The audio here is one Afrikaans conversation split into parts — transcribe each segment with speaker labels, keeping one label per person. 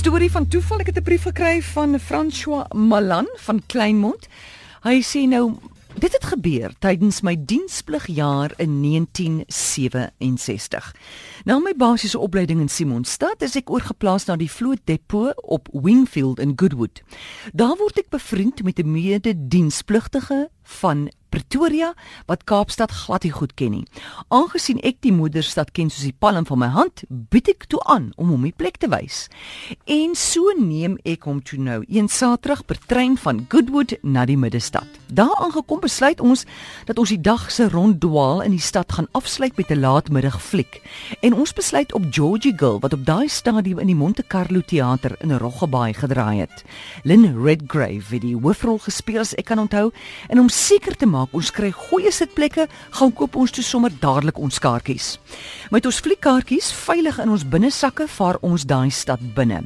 Speaker 1: storie van toeval. Ek het 'n brief gekry van François Malan van Kleinmond. Hy sê nou dit het gebeur tydens my diensplugjaar in 1967. Na my basiese opleiding in Simonstad is ek oorgeplaas na die vloot depot op Wingfield in Goodwood. Daar word ek bevriend met 'n mede-dienspligtige van Pretoria wat Kaapstad glad nie goed ken nie. Aangesien ek die moederstad ken soos die palm van my hand, bied ek toe aan om hom die plek te wys. En so neem ek hom toe nou een Saterdag per trein van Goodwood na die middestad. Daar aangekom besluit ons dat ons die dag se ronddwaal in die stad gaan afsluit met 'n laatmiddag fliek. En ons besluit op Georgie Girl wat op daai stadium in die Monte Carlo teater in Roggebaai gedraai het. Lynn Redgrave het die hoofrol gespeel as ek kan onthou en om seker te maak maak ons kry goeie sitplekke, gaan koop ons toe sommer dadelik ons kaartjies. Met ons fliekkaartjies veilig in ons binnesakke vaar ons daai stad binne.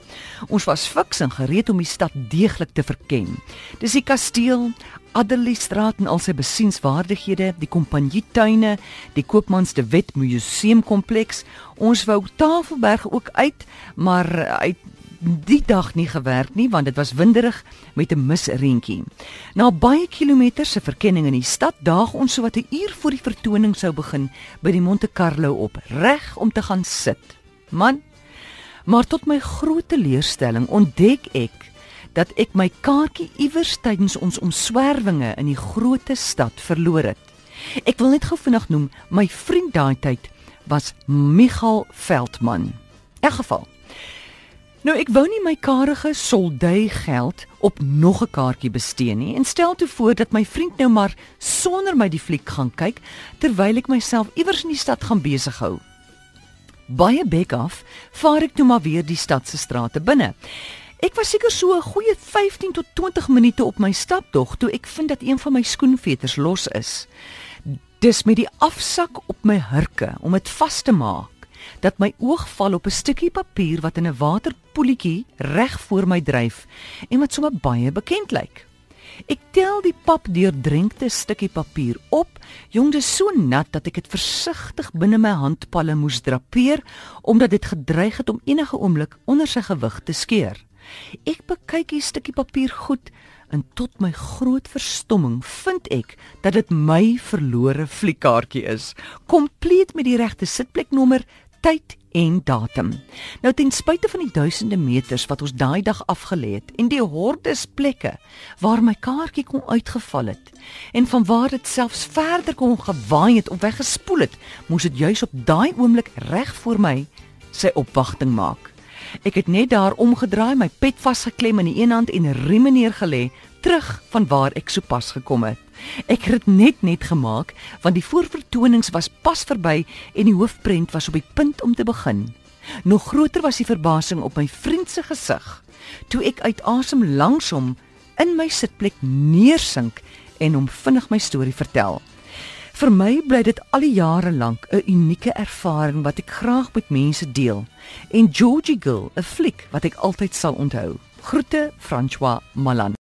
Speaker 1: Ons was fiks en gereed om die stad deeglik te verken. Dis die kasteel, Adderley Straat en al sy besienswaardighede, die kompanjietuine, die Koopmans de Wet Museum kompleks. Ons wou Tafelberg ook uit, maar uit die dag nie gewerk nie want dit was winderig met 'n misreentjie. Na baie kilometers se verkenning in die stad daag ons so wat 'n uur voor die vertoning sou begin by die Monte Carlo op, reg om te gaan sit. Man, maar tot my groot teleurstelling ontdek ek dat ek my kaartjie iewers tydens ons omswervinge in die groot stad verloor het. Ek wil net gou vinnig noem, my vriend daai tyd was Michael Veldman. In geval Nou ek wou nie my karige soldui geld op nog 'n kaartjie bestee nie en stel toe voor dat my vriend nou maar sonder my die fliek gaan kyk terwyl ek myself iewers in die stad gaan besig hou. Baie bek af, vaar ek toe maar weer die stad se strate binne. Ek was seker so 'n goeie 15 tot 20 minute op my stapdog toe ek vind dat een van my skoenveters los is. Dis met die afsak op my hurke om dit vas te maak dat my oog val op 'n stukkie papier wat in 'n waterpoeltjie reg voor my dryf en wat sommer baie bekend lyk. Ek tel die pap deurdrenkte stukkie papier op. Jong, dit so nat dat ek dit versigtig binne my handpalle moes drapeer omdat dit gedreig het om enige oomblik onder sy gewig te skeur. Ek bekyk die stukkie papier goed en tot my groot verstomming vind ek dat dit my verlore fliekkaartjie is, kompleet met die regte sitpleknommer tyd en datum. Nou ten spyte van die duisende meters wat ons daai dag afgelê het en die hordes plekke waar my kaartjie kon uitgeval het en van waar dit selfs verder kon gewaai het of weggespoel het, moes dit juis op daai oomblik reg voor my sy opwagting maak. Ek het net daar omgedraai, my pet vasgeklem in die een hand en 'n riem neergelê terug van waar ek sopas gekom het. Ek het dit net net gemaak want die voorvertonings was pas verby en die hoofprent was op die punt om te begin. Nog groter was die verbasing op my vriend se gesig toe ek uit asem langs hom in my sitplek neersink en hom vinnig my storie vertel. Vir my bly dit al die jare lank 'n unieke ervaring wat ek graag met mense deel. En Georgie Gill, 'n fliek wat ek altyd sal onthou. Groete François Malan.